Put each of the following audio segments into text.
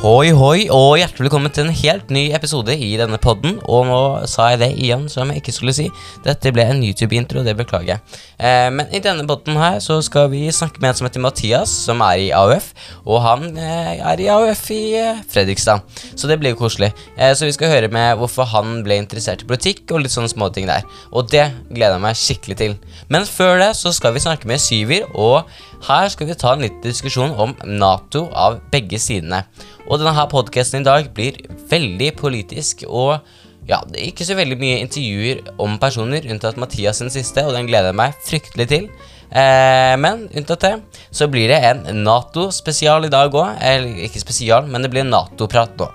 Hoi, hoi, og hjertelig velkommen til en helt ny episode i denne podden. Og nå sa jeg det igjen som jeg ikke skulle si. Dette ble en YouTube-intro, det beklager jeg. Eh, men i denne podden her så skal vi snakke med en som heter Mathias, som er i AUF. Og han eh, er i AUF i eh, Fredrikstad, så det blir jo koselig. Eh, så vi skal høre med hvorfor han ble interessert i politikk og litt sånne småting der. Og det gleder jeg meg skikkelig til. Men før det så skal vi snakke med Syver, og her skal vi ta en liten diskusjon om Nato av begge sidene. Og denne her podkasten i dag blir veldig politisk og ja, det er ikke så veldig mye intervjuer om personer, unntatt Mathias sin siste, og den gleder jeg meg fryktelig til. Eh, men unntatt det, så blir det en Nato-spesial i dag òg. Eller ikke spesial, men det blir Nato-prat nå.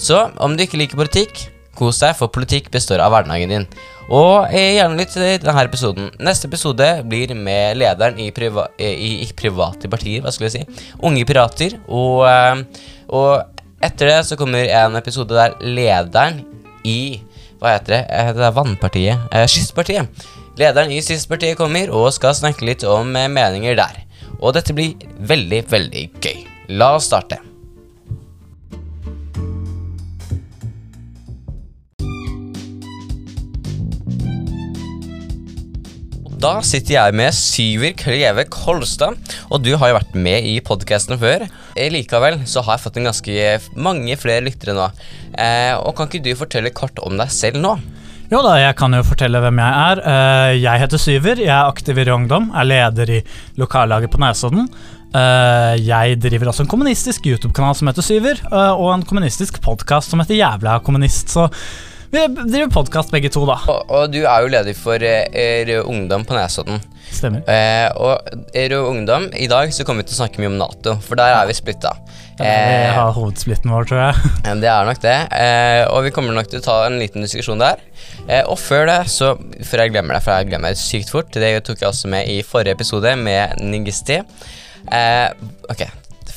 Så om du ikke liker politikk, kos deg, for politikk består av hverdagen din. Og eh, gjerne litt til denne episoden. Neste episode blir med lederen i, priva i, i private partier, hva skulle jeg si. Unge Pirater. Og, eh, og etter det så kommer en episode der lederen i Hva heter det? Eh, det er Vannpartiet. Eh, Kystpartiet. Lederen i Kystpartiet kommer og skal snakke litt om eh, meninger der. Og dette blir veldig, veldig gøy. La oss starte. Da sitter jeg med Syver Kleve Kolstad, og du har jo vært med i podkasten før. Eh, Likevel så har jeg fått en ganske mange flere lyttere nå. Eh, og Kan ikke du fortelle kort om deg selv nå? Jo da, jeg kan jo fortelle hvem jeg er. Eh, Jeg heter Syver, jeg er aktiv i Ungdom, er leder i lokallaget på Nesodden. Eh, Jeg driver også en kommunistisk YouTube-kanal som heter Syver, og en kommunistisk podkast som heter Jævla kommunist. Så vi driver podkast begge to, da. Og, og du er jo leder for eh, Rød Ungdom på Nesodden. Stemmer. Eh, og Rød Ungdom, i dag så kommer vi til å snakke mye om Nato, for der er vi splitta. Vi har hovedsplitten vår, tror jeg. Eh, Det er nok det. Eh, og vi kommer nok til å ta en liten diskusjon der. Eh, og før det, så Før jeg glemmer det, for jeg glemmer det sykt fort Det tok jeg også med i forrige episode med Nigisti. Eh, ok,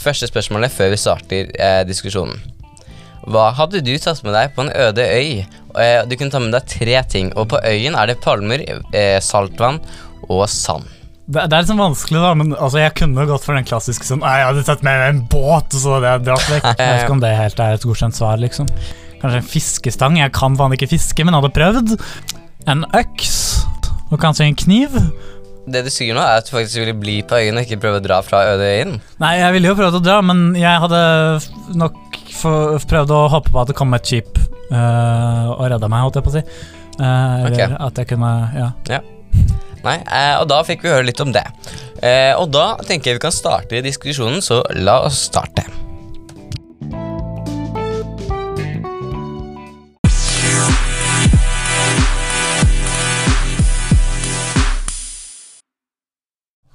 Første spørsmålet før vi starter eh, diskusjonen. Hva hadde du tatt med deg på en øde øy? Eh, du kunne ta med deg tre ting, og på øyen er det palmer, eh, saltvann og sand. Det, det er litt sånn vanskelig, da, men altså, jeg kunne gått for den klassiske sånn jeg hadde tatt med meg en båt, og så hadde jeg dratt vekk. Jeg vet ikke om det helt er et godkjent svar, liksom. Kanskje en fiskestang. Jeg kan faen ikke fiske, men hadde prøvd. En øks. Og kanskje en kniv. Det du sier nå, er at du faktisk ville bli på øyen og ikke prøve å dra fra øde øyen. Nei, jeg ville jo prøvd å dra, men jeg hadde nok for, prøvd å håpe på at det kom et skip uh, og redda meg, holdt jeg på å si. Uh, eller Ok. at jeg kunne Ja. Nei, uh, og da fikk vi høre litt om det. Og da tenker jeg vi kan starte diskusjonen, så la oss starte.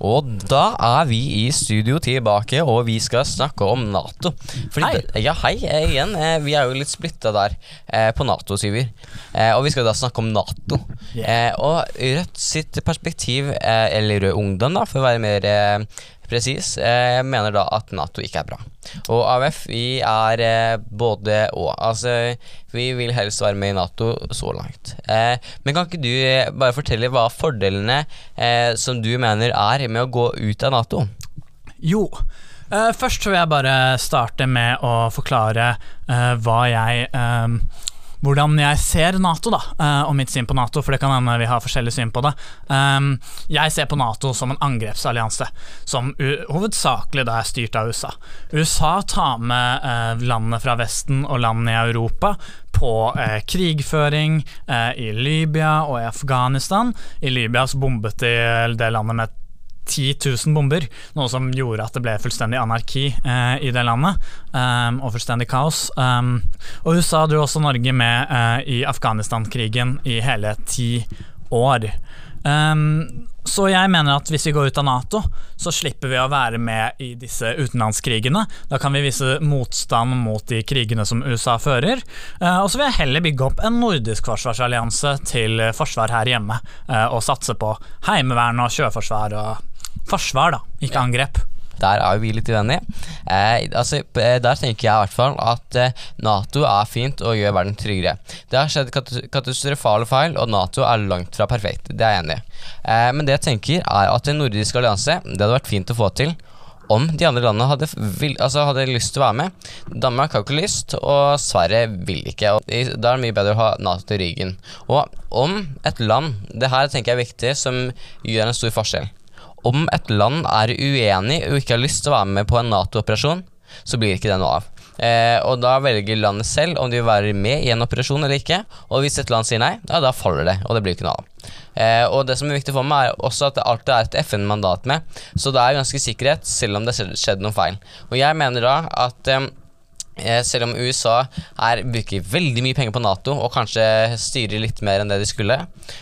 Og da er vi i studio tilbake, og vi skal snakke om Nato. Fordi Hei. Det, ja, hei eh, igjen. Eh, vi er jo litt splitta der eh, på Nato, Syver. Og vi skal da snakke om Nato. Yeah. og Rødt sitt perspektiv, eller Rød Ungdom, da, for å være mer presis, eh, mener da at Nato ikke er bra. Og AUF, vi er eh, både og. Altså, vi vil helst være med i Nato så langt. Eh, men kan ikke du eh, bare fortelle hva fordelene som du mener er med å gå ut av Nato? Jo. først vil jeg bare starte med å forklare hva jeg hvordan jeg ser Nato, da, eh, og mitt syn på Nato, for det kan hende vi har forskjellig syn på det. Um, jeg ser på Nato som en angrepsallianse, som hovedsakelig da er styrt av USA. USA tar med eh, landene fra Vesten og landene i Europa på eh, krigføring i Libya og i Afghanistan. I Libya så bombet de det landet med 10 000 bomber, noe som gjorde at det ble fullstendig anarki eh, i det landet, um, og fullstendig kaos. Um, og USA dro også Norge med eh, i Afghanistan-krigen i hele ti år. Um, så jeg mener at hvis vi går ut av Nato, så slipper vi å være med i disse utenlandskrigene. Da kan vi vise motstand mot de krigene som USA fører. Og så vil jeg heller bygge opp en nordisk forsvarsallianse til forsvar her hjemme, og satse på heimevern og sjøforsvar og forsvar, da, ikke angrep. Der er jo vi litt uenige. Eh, altså, eh, der tenker jeg i hvert fall at eh, Nato er fint og gjør verden tryggere. Det har skjedd kat katastrofale feil, og Nato er langt fra perfekt. Det er jeg enig i. Eh, men det jeg tenker er at en nordisk allianse Det hadde vært fint å få til. om de andre landene hadde, vil, altså hadde lyst til å være med. Danmark har ikke lyst, og Sverige vil ikke. Og da er det mye bedre å ha Nato til ryggen. Og om et land Det her tenker jeg er viktig, som gjør en stor forskjell. Om et land er uenig og ikke har lyst til å være med på en Nato-operasjon, så blir ikke det noe av. Eh, og da velger landet selv om de vil være med i en operasjon eller ikke. Og hvis et land sier nei, ja, da faller det, og det blir ikke noe av. Eh, og det som er viktig for meg, er også at det alltid er et FN-mandat med, så det er ganske sikkerhet, selv om det skjedde, skjedd noe feil. Og jeg mener da at Eh, Selv om USA er, bruker veldig mye penger på Nato og kanskje styrer litt mer enn det de skulle,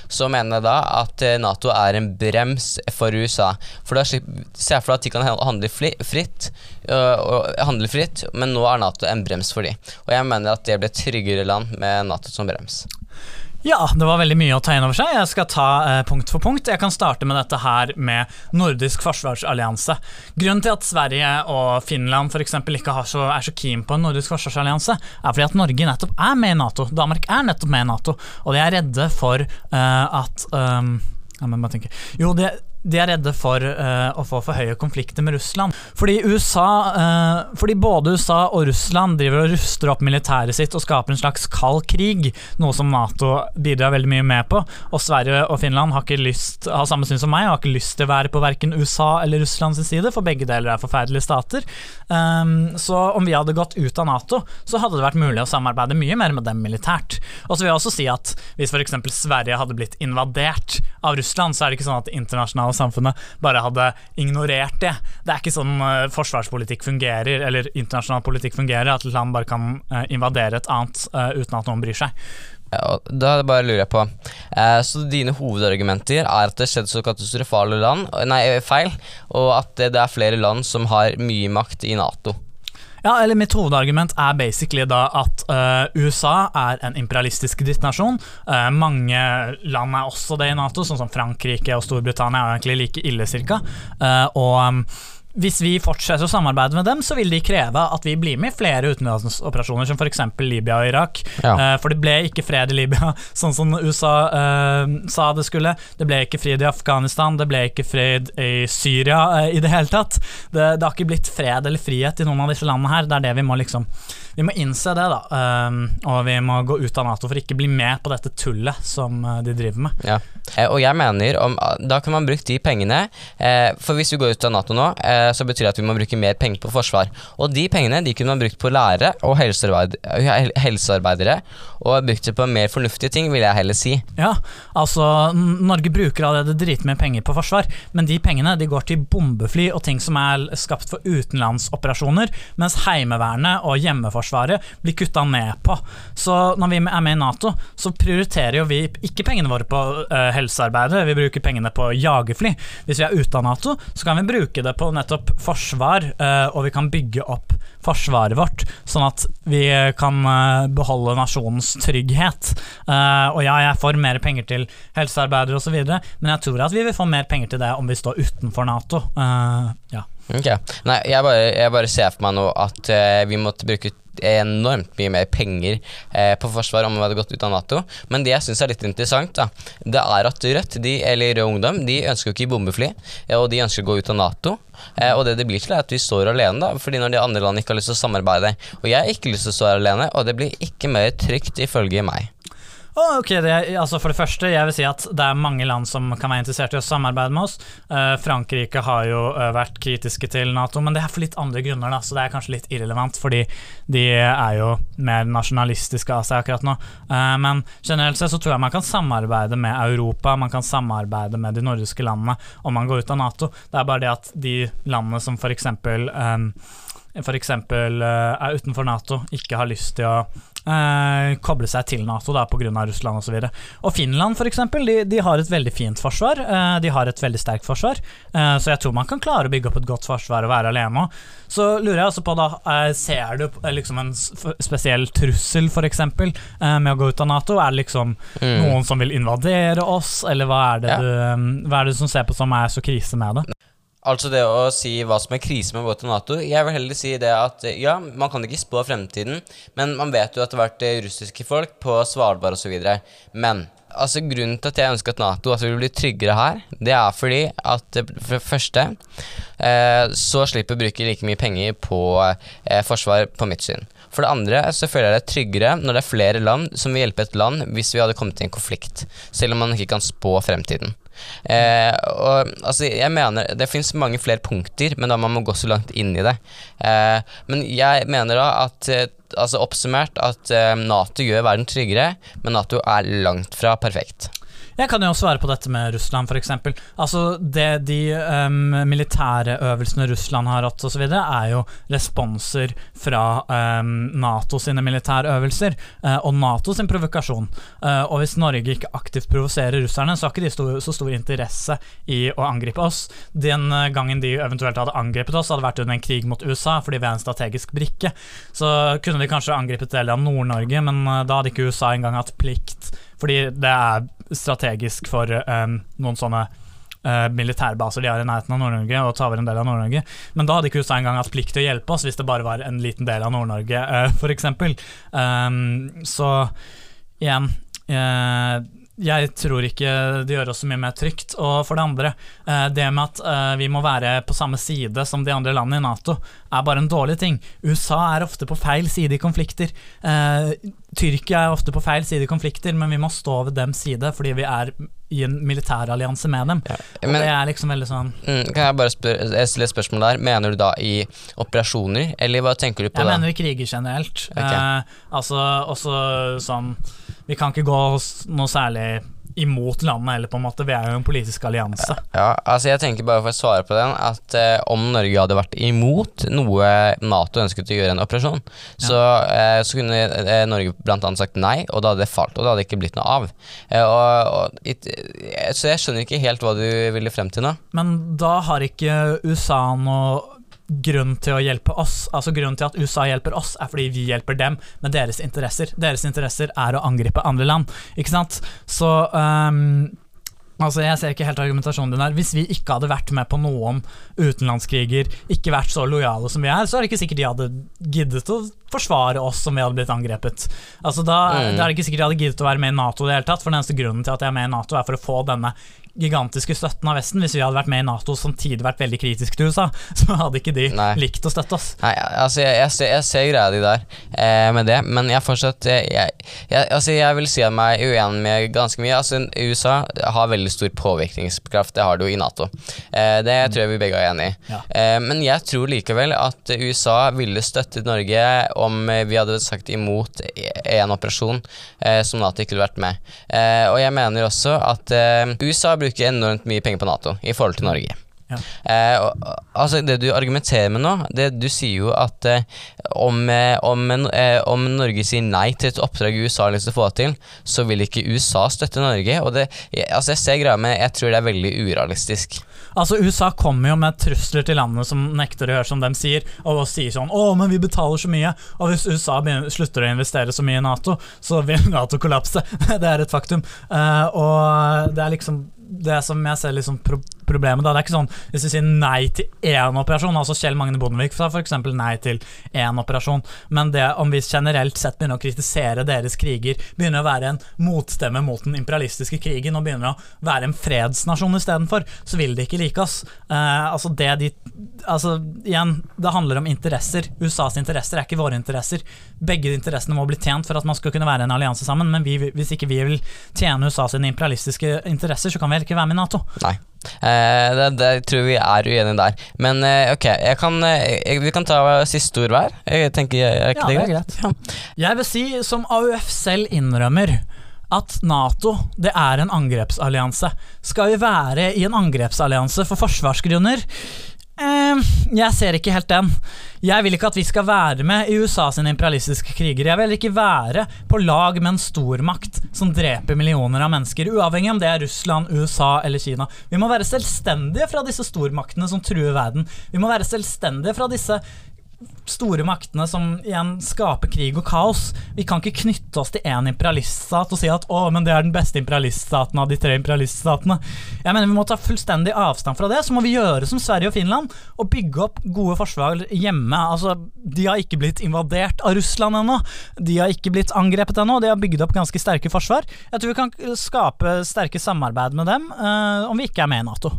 så mener jeg da at eh, Nato er en brems for USA. For da ser jeg for deg at de kan handle fritt, øh, handle fritt, men nå er Nato en brems for dem. Og jeg mener at det blir et tryggere land med Nato som brems. Ja, det var veldig mye å ta inn over seg. Jeg skal ta eh, punkt for punkt. Jeg kan starte med dette her med nordisk forsvarsallianse. Grunnen til at Sverige og Finland for ikke så, er så keen på en nordisk forsvarsallianse, er fordi at Norge nettopp er med i Nato. Danmark er nettopp med i Nato, og de er redde for eh, at um, ja, men bare tenke. Jo, de, de er redde for uh, å få for høye konflikter med Russland. Fordi USA uh, Fordi både USA og Russland driver og ruster opp militæret sitt og skaper en slags kald krig, noe som Nato bidrar veldig mye med på. Og Sverige og Finland har ikke lyst har samme syn som meg har ikke lyst til å være på verken USA eller Russlands side, for begge deler er forferdelige stater. Um, så om vi hadde gått ut av Nato, så hadde det vært mulig å samarbeide mye mer med dem militært. Og så vil jeg også si at hvis f.eks. Sverige hadde blitt invadert av Russland, så er det ikke sånn at det internasjonale samfunnet bare hadde ignorert det. Det er ikke sånn uh, forsvarspolitikk fungerer, eller internasjonal politikk fungerer, at et land bare kan uh, invadere et annet uh, uten at noen bryr seg. Da bare lurer jeg på Så dine hovedargumenter er at det skjedde så katastrofale land Nei, feil, og at det er flere land som har mye makt i Nato. Ja, eller Mitt hovedargument er basically da at uh, USA er en imperialistisk drittnasjon. Uh, mange land er også det i Nato, sånn som Frankrike og Storbritannia er egentlig like ille, cirka. Uh, og um, hvis vi fortsetter å samarbeide med dem, så vil de kreve at vi blir med i flere utenlandsoperasjoner, som f.eks. Libya og Irak. Ja. Eh, for det ble ikke fred i Libya, sånn som USA eh, sa det skulle. Det ble ikke fred i Afghanistan, det ble ikke fred i Syria eh, i det hele tatt. Det, det har ikke blitt fred eller frihet i noen av disse landene her. Det er det vi må liksom Vi må innse det, da. Eh, og vi må gå ut av Nato for ikke bli med på dette tullet som eh, de driver med. Ja. Eh, og jeg mener om, Da kan man bruke de pengene For hvis vi går ut av Nato nå, eh, så betyr det at vi må bruke mer penger på forsvar. Og de pengene de kunne man brukt på lærere og helsearbeidere, og brukt det på mer fornuftige ting, vil jeg heller si. Ja, altså Norge bruker allerede dritmye penger på forsvar, men de pengene de går til bombefly og ting som er skapt for utenlandsoperasjoner, mens Heimevernet og Hjemmeforsvaret blir kutta ned på. Så når vi er med i Nato, så prioriterer jo vi ikke pengene våre på uh, helsearbeidere, vi bruker pengene på jagerfly. Hvis vi er ute av Nato, så kan vi bruke det på nettopp forsvar, eh, og vi kan bygge opp forsvaret vårt, sånn at vi kan eh, beholde nasjonens trygghet. Eh, og ja, jeg får mer penger til helsearbeidere osv., men jeg tror at vi vil få mer penger til det om vi står utenfor Nato. Eh, ja. Ok, Nei, jeg bare, jeg bare ser for meg nå at eh, vi måtte bruke enormt mye mer penger eh, på forsvar om vi hadde gått ut av Nato. Men det jeg syns er litt interessant, da, det er at Rødt, de, eller Rød Ungdom, de ønsker jo ikke bombefly, eh, og de ønsker å gå ut av Nato. Eh, og det det blir til, er at vi står alene, da, fordi når de andre landene ikke har lyst til å samarbeide. Og jeg har ikke lyst til å stå her alene, og det blir ikke mer trygt ifølge meg. Ok, det, er- altså For det første, jeg vil si at det er mange land som kan være interessert i å samarbeide med oss. Uh, Frankrike har jo uh, vært kritiske til Nato, men det er for litt andre grunner, da, så det er kanskje litt irrelevant, fordi de er jo mer nasjonalistiske av seg akkurat nå. Uh, men generelt sett så tror jeg man kan samarbeide med Europa, man kan samarbeide med de nordiske landene om man går ut av Nato. Det er bare det at de landene som eh, for eksempel eh, er utenfor Nato, ikke har lyst til å eh, koble seg til Nato da, pga. Russland osv. Og, så og Finland for eksempel, de, de har et veldig fint forsvar. eh, de har et veldig sterkt forsvar. eh, så jeg tror man kan klare å bygge opp et godt forsvar og være alene òg. Så lurer jeg også på, da, eh, ser du eh, liksom en spesiell trussel for eksempel, eh, med å gå ut av Nato? Er det liksom Mm. noen som vil invadere oss, eller hva er, det Ja. du, hva er det du som ser på som er så krise med det? Altså det å si hva som er krise med gå til Nato Jeg vil heller si det at ja, man kan ikke spå fremtiden, men man vet jo at det har vært eh, russiske folk på Svalbard osv. Men altså Grunnen til at jeg ønsker at Nato altså, vil bli tryggere her, det er fordi at eh, for det første eh, så slipper å bruke like mye penger på eh, forsvar, på mitt syn. For det andre så føler jeg det tryggere når det er flere land som vil hjelpe et land hvis vi hadde kommet i en konflikt, selv om man ikke kan spå fremtiden. Eh, og, altså, jeg mener Det fins mange flere punkter, men da man må gå så langt inn i det. Eh, men jeg mener da at eh, altså Oppsummert at eh, Nato gjør verden tryggere, men Nato er langt fra perfekt. Jeg kan jo svare på dette med Russland, f.eks. Altså, det de um, militære øvelsene Russland har hatt osv., er jo responser fra um, Nato sine militære øvelser uh, og Nato sin provokasjon. Uh, og hvis Norge ikke aktivt provoserer russerne, så har ikke de stor, så stor interesse i å angripe oss. Den uh, gangen de eventuelt hadde angrepet oss, hadde vært under en krig mot USA fordi vi er en strategisk brikke. Så kunne de kanskje angrepet deler av Nord-Norge, men da hadde ikke USA engang hatt plikt fordi det er strategisk for um, noen sånne uh, militærbaser de har i nærheten av Nord-Norge, og ta over en del av Nord-Norge. Men da hadde ikke USA engang hatt plikt til å hjelpe oss hvis det bare var en liten del av Nord-Norge, uh, f.eks. Um, så igjen uh, jeg tror ikke det gjør oss så mye mer trygt. Og for det andre, det med at vi må være på samme side som de andre landene i Nato, er bare en dårlig ting. USA er ofte på feil side i konflikter. Tyrkia er ofte på feil side i konflikter, men vi må stå ved dems side fordi vi er i en militærallianse med dem. Ja, men, og det er liksom veldig sånn mm, Kan jeg bare spørre, jeg stille et spørsmål der? Mener du da i operasjoner, eller hva tenker du på jeg da? Jeg mener i kriger generelt. Okay. Eh, altså også sånn Vi kan ikke gå noe særlig imot landet heller, på en måte. Vi er jo en politisk allianse. Ja, altså jeg tenker bare for å svare på den, at eh, om Norge hadde vært imot noe Nato ønsket å gjøre en operasjon, ja. så, eh, så, kunne eh, Norge blant annet sagt nei, og da hadde det falt, og det hadde ikke blitt noe av. Eh, og, og, it, eh, så jeg skjønner ikke helt hva du ville frem til nå. Men da har ikke USA noe grunn til å hjelpe oss. Altså Grunnen til at USA hjelper oss, er fordi vi hjelper dem med deres interesser. Deres interesser er å angripe andre land, ikke sant? Så um, Altså Jeg ser ikke helt argumentasjonen din der. Hvis vi ikke hadde vært med på noen utenlandskriger, ikke vært så lojale som vi er, så er det ikke sikkert de hadde giddet å forsvare oss som vi hadde blitt angrepet. Altså da, mm. da er det ikke sikkert de hadde giddet å være med i Nato i det hele tatt, for den eneste grunnen til at jeg er med i Nato, er for å få denne gigantiske støtten av Vesten. Hvis vi hadde vært med i Nato og samtidig vært veldig kritiske til USA, så hadde ikke de Nei. likt å støtte oss. Nei, altså jeg, jeg, ser, jeg ser greia di der eh, med det, men jeg fortsatt jeg, altså jeg vil si meg uenig med ganske mye. Altså USA har veldig stor påvirkningskraft, det har du i Nato. Eh, det tror jeg vi begge er enig i. Ja. Eh, men jeg tror likevel at USA ville støttet Norge om vi hadde sagt imot en operasjon eh, som Nato ikke ville vært med. Eh, og jeg mener også at eh, USA bruker enormt mye penger på Nato i forhold til Norge. Ja. Eh, og, altså Det du argumenterer med nå, det, du sier jo at eh, om, eh, om, eh, om, Norge sier nei til et oppdrag USA har lyst til å få til, så vil ikke USA støtte Norge. Og det, altså Jeg ser greia, men jeg tror det er veldig urealistisk. Altså USA kommer jo med trusler til landene som nekter å høre som dem sier, og sier sånn 'Å, men vi betaler så mye', og hvis USA slutter å investere så mye i Nato, så vil Nato kollapse. det er et faktum. Uh, og det er liksom det som jeg ser liksom pro problemet. Da. Det er ikke sånn Hvis vi sier nei til én operasjon, altså Kjell Magne Bondevik sa f.eks. nei til én operasjon, men det om vi generelt sett begynner å kritisere deres kriger, begynner å være en motstemme mot den imperialistiske krigen og begynner å være en fredsnasjon istedenfor, så vil de ikke like oss. Uh, altså det de Altså igjen, det handler om interesser. USAs interesser er ikke våre interesser. Begge interessene må bli tjent for at man skal kunne være en allianse sammen, men vi, hvis ikke vi vil tjene USA sine imperialistiske interesser, så kan vi heller ikke være med i Nato. Nei. Eh, det, det, tror vi er uenige der. Men eh, ok, kan, jeg, vi kan ta siste ord hver. Jeg tenker, er ikke ja, det greit? Ja. Jeg vil si, som AUF selv innrømmer, at Nato det er en angrepsallianse. Skal vi være i en angrepsallianse for forsvarsgrunner? Uh, jeg ser ikke helt den. Jeg vil ikke at vi skal være med i USA sine imperialistiske kriger. Jeg vil ikke være på lag med en stormakt som dreper millioner av mennesker, uavhengig om det er Russland, USA eller Kina. Vi må være selvstendige fra disse stormaktene som truer verden. Vi må være selvstendige fra disse store maktene som igjen skaper krig og kaos. Vi kan ikke knytte oss til én imperialiststat og si at å, men det er den beste imperialiststaten av de tre imperialiststatene. Jeg mener Vi må ta fullstendig avstand fra det. Så må vi gjøre som Sverige og Finland og bygge opp gode forsvar hjemme. Altså, De har ikke blitt invadert av Russland ennå. De har ikke blitt angrepet ennå. De har bygd opp ganske sterke forsvar. Jeg tror vi kan skape sterke samarbeid med dem uh, om vi ikke er med i Nato.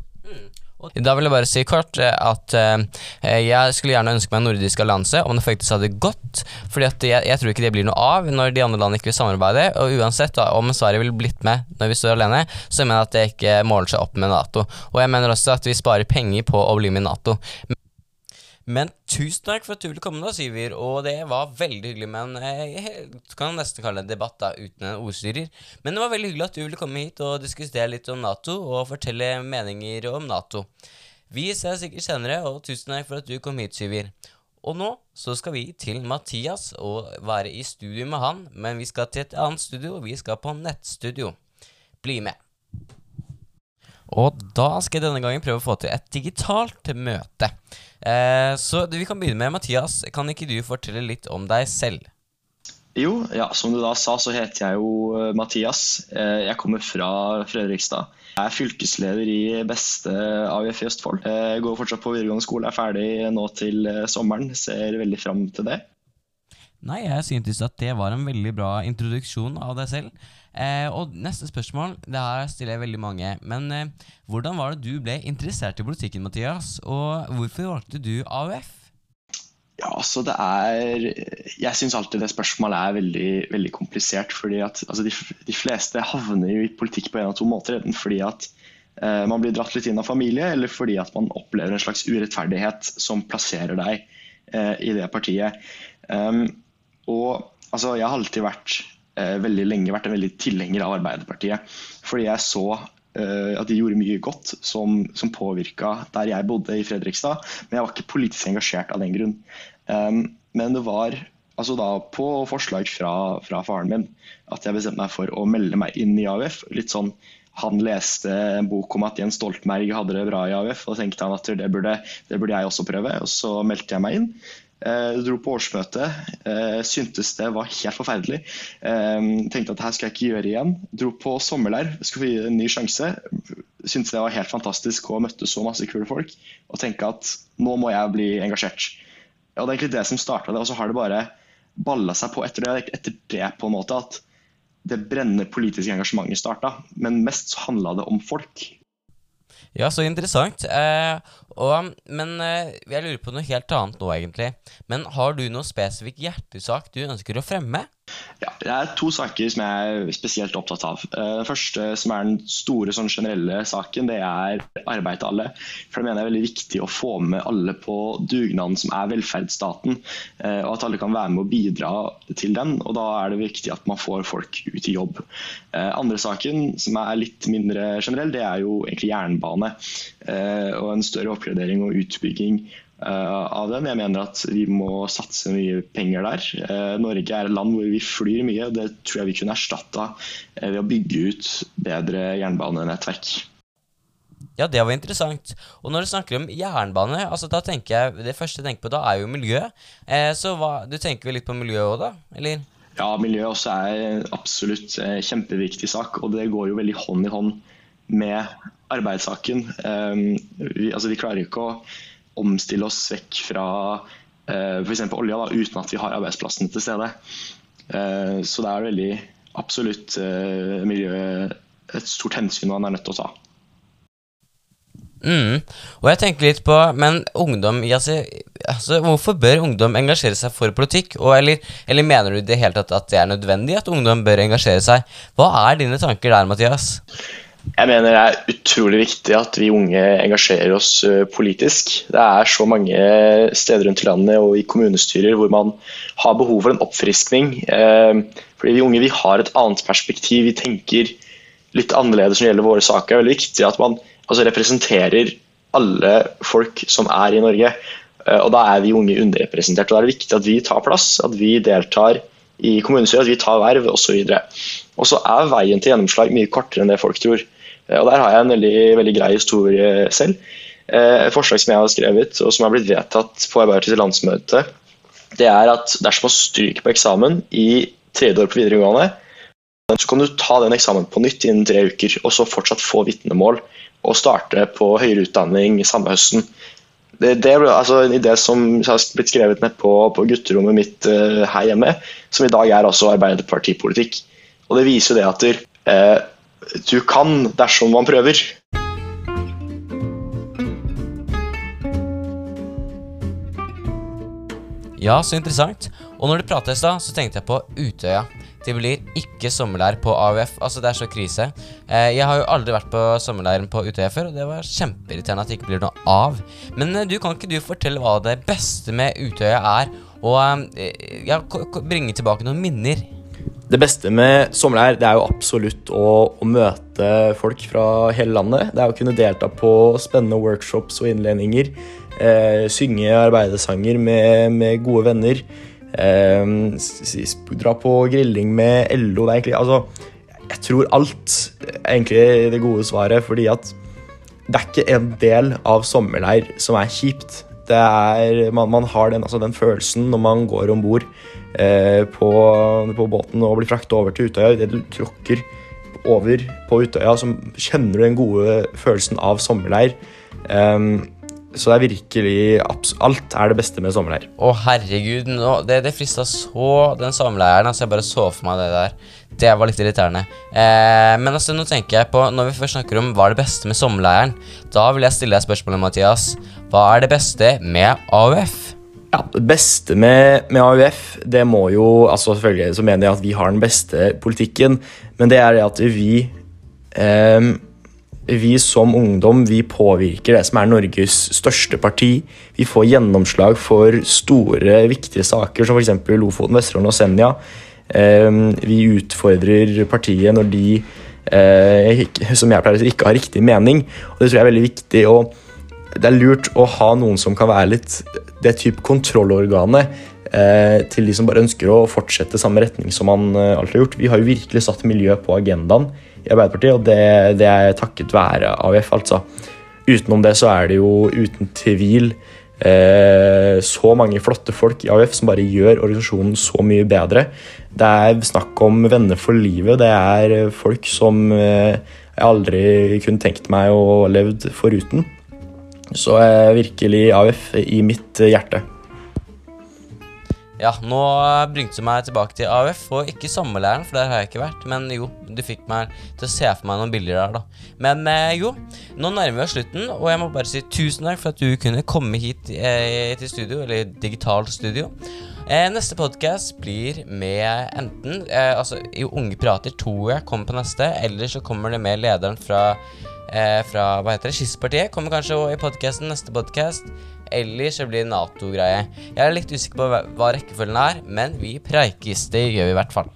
Da vil jeg bare si kort eh, at uh, jeg skulle gjerne ønske meg en nordisk allianse om det faktisk hadde gått. Fordi jeg, jeg, tror ikke det blir noe av når de andre landene ikke vil samarbeide. Og uansett om Sverige ville blitt med når vi står alene, så mener jeg at det ikke måler seg opp med Nato. Og jeg mener også at vi sparer penger på å bli med i Nato. Men tusen takk for at du ville komme, da, Syver. Og det var veldig hyggelig med en eh, kan nesten kalle det en debatt da, uten en ordstyrer. Men det var veldig hyggelig at du ville komme hit og diskutere litt om Nato og fortelle meninger om Nato. Vi ses sikkert senere, og tusen takk for at du kom hit, Syver. Og nå så skal vi til Mathias og være i studio med han, men vi skal til et annet studio. Vi skal på nettstudio. Bli med. Og da skal jeg denne gangen prøve å få til et digitalt møte. Eh, så vi kan begynne med Mathias. Kan ikke du fortelle litt om deg selv? Jo, ja, som du da sa, så heter jeg jo eh, Mathias. Eh, jeg kommer fra Fredrikstad. Jeg er fylkesleder i beste AUF i Østfold. Eh, jeg går fortsatt på videregående skole, er ferdig nå til sommeren. Ser veldig fram til det. Nei, jeg syntes at det var en veldig bra introduksjon av deg selv. Eh, og neste spørsmål, det her stiller jeg veldig mange. Men eh, hvordan var det du ble interessert i politikken, Mathias? Og hvorfor valgte du AUF? Ja, altså det er Jeg syns alltid det spørsmålet er veldig, veldig komplisert. fordi at altså, de, de, fleste havner jo i politikk på en av to måter. Enten fordi at eh, man blir dratt litt inn av familie, eller fordi at man opplever en slags urettferdighet som plasserer deg eh, i det partiet. Um, og altså, jeg har alltid vært veldig lenge vært en veldig tilhenger av Arbeiderpartiet. Fordi jeg så eh, at de gjorde mye godt som, som påvirka der jeg bodde i Fredrikstad. Men jeg var ikke politisk engasjert av den grunn. Men det var altså da på forslag fra, fra, faren min at jeg bestemte meg for å melde meg inn i AUF. Litt sånn han leste en bok om at Jens Stoltenberg hadde det bra i AUF, og tenkte han at det burde, det burde jeg også prøve. Og så meldte jeg meg inn. Eh, dro på årsmøte. Eh, syntes det var helt forferdelig. Eh, tenkte at det her skal jeg ikke gjøre igjen. Dro på sommerleir, skulle få gi en ny sjanse. Syntes det var helt fantastisk å møtte så masse kule folk. Og tenke at nå må jeg bli engasjert. Og Det er egentlig det som starta det, og så har det bare balla seg på etter det, etter det på en måte at det brennende politiske engasjementet starta. Men mest så handla det om folk. Ja, så interessant. Eh, og, men eh, jeg lurer på noe helt annet nå, egentlig. Men har du noe spesifikk hjertesak du ønsker å fremme? Ja, Det er to saker som jeg er spesielt opptatt av. Eh, den første, som er den store sånn generelle saken, det er arbeid til alle. For det mener jeg er veldig viktig å få med alle på dugnaden som er velferdsstaten. Eh, og at alle kan være med og bidra til den. Og da er det viktig at man får folk ut i jobb. Eh, andre saken, som er litt mindre generell, det er jo egentlig jernbane. Og en større oppgradering og utbygging Eh, av den. Jeg mener at vi må satse mye penger der. Eh, Norge er et land hvor vi flyr mye. og Det tror jeg vi kunne erstatta eh, ved å bygge ut bedre jernbanenettverk. Ja, det var interessant. Og når du snakker om jernbane, altså da tenker jeg, det første jeg tenker på da, er jo miljø. Eh, så hva, du tenker vel litt på miljø òg, da? Eller? Ja, miljø også er absolutt eh, kjempeviktig sak. Og det går jo veldig hånd i hånd med arbeidssaken. Um, vi, altså, vi klarer ikke å omstille oss vekk fra eh, f.eks. olja da, uten at vi har arbeidsplassene til stede. Eh, så det er veldig absolutt eh, miljøet et stort hensyn man er nødt til å ta. Mm. Og jeg tenker litt på Men ungdom altså, altså, Hvorfor bør ungdom engasjere seg for politikk? Og, eller, eller, mener du det helt at, at det er nødvendig at ungdom bør engasjere seg? Hva er dine tanker der, Mathias? Jeg mener det er utrolig viktig at vi unge engasjerer oss eh, politisk. Det er så mange steder rundt i landet og i kommunestyrer hvor man har behov for en oppfriskning. Eh, fordi vi unge vi har et annet perspektiv, vi tenker litt annerledes når det gjelder våre saker. Det er veldig viktig at man altså, representerer alle folk som er i Norge. Eh, og Da er vi unge underrepresentert. og Da er det viktig at vi tar plass, at vi deltar i kommunestyret, at vi tar verv osv. Og så er veien til gjennomslag mye kortere enn det folk tror. Eh, og Der har jeg en veldig, veldig grei historie selv. et forslag som jeg har skrevet, og som har blitt vedtatt på Arbeiderpartiets landsmøte, det er at dersom man stryker på eksamen i tredje år på videregående, så kan du ta den eksamen på nytt innen tre uker, og så fortsatt få vitnemål og starte på høyere utdanning samme høsten. Det, det er altså en idé som har blitt skrevet ned på, på gutterommet mitt uh, her hjemme, som i dag er altså Arbeiderpartipolitikk. Og det viser jo det at uh, du kan dersom man prøver. Ja, så interessant. Og når du pratet i stad, så tenkte jeg på Utøya. Det blir ikke sommerleir på AUF. Altså, det er så krise. Eh, jeg har jo aldri vært på sommerleiren på Utøya før, og det var kjempeirriterende at det ikke blir noe av. Men eh, du, kan ikke du fortelle hva det beste med Utøya er, og eh, ja, bringe tilbake noen minner? Det beste med sommerleir det er jo absolutt å, å, møte folk fra hele landet. Det er å kunne delta på spennende workshops og innledninger. Eh, synge arbeidersanger med, med gode venner. Eh, dra på grilling med LO. Egentlig Altså, jeg tror alt er egentlig det gode svaret, fordi at det er ikke en del av sommerleir som er kjipt. Det er, man, man har den, altså den, følelsen når man går om bord eh, på, på, båten og blir fraktet over til Utøya. Idet du tråkker over på Utøya, så kjenner du den gode følelsen av sommerleir. Um, så det er virkelig Alt er det beste med sommerleir. Å, herregud. Nå, det, det frista så den sommerleiren. Altså, jeg bare så for meg det der. Det var litt irriterende. Eh, men altså, nå tenker jeg på Når vi først snakker om hva er det beste med sommerleiren, da vil jeg stille deg spørsmålet, Mathias. Hva er det beste med AUF? Ja, Det beste med, med, AUF, det må jo altså Selvfølgelig så mener jeg at vi har den beste politikken, men det er det at vi eh, vi som ungdom vi påvirker det som er Norges største parti. Vi får gjennomslag for store, viktige saker som f.eks. Lofoten, Vesterålen og Senja. Ehm, vi utfordrer partiet når de, eh, som jeg pleier å si, ikke har riktig mening. Og Det tror jeg er veldig viktig. og Det er lurt å ha noen som kan være litt det type kontrollorganet eh, til de som bare ønsker å fortsette samme retning som man eh, alltid har gjort. Vi har jo virkelig satt miljø på agendaen i Arbeiderpartiet, og det, det er takket være AUF, altså. Utenom det så er det jo uten tvil eh, så mange flotte folk i AUF som bare gjør organisasjonen så mye bedre. Det er snakk om venner for livet. Det er folk som eh, jeg aldri kunne tenkt meg å levd foruten. Så er virkelig AUF i mitt hjerte. Ja, nå bringte du meg tilbake til AUF, og ikke sommerleiren, for der har jeg ikke vært. Men jo, du fikk meg til å se for meg noen bilder der, da. Men eh, jo, nå nærmer vi oss slutten, og jeg må bare si tusen takk for at du kunne komme hit eh, til studio, eller digitalt studio. Eh, neste podkast blir med enten eh, Altså, i Unge prater tror jeg kommer på neste, eller så kommer det med lederen fra, eh, fra hva heter det, Skisspartiet. Kommer kanskje i podkasten neste podkast. Eller så blir det Nato-greie. Jeg er litt usikker på hva rekkefølgen er, men vi preikes. Det gjør vi i hvert fall.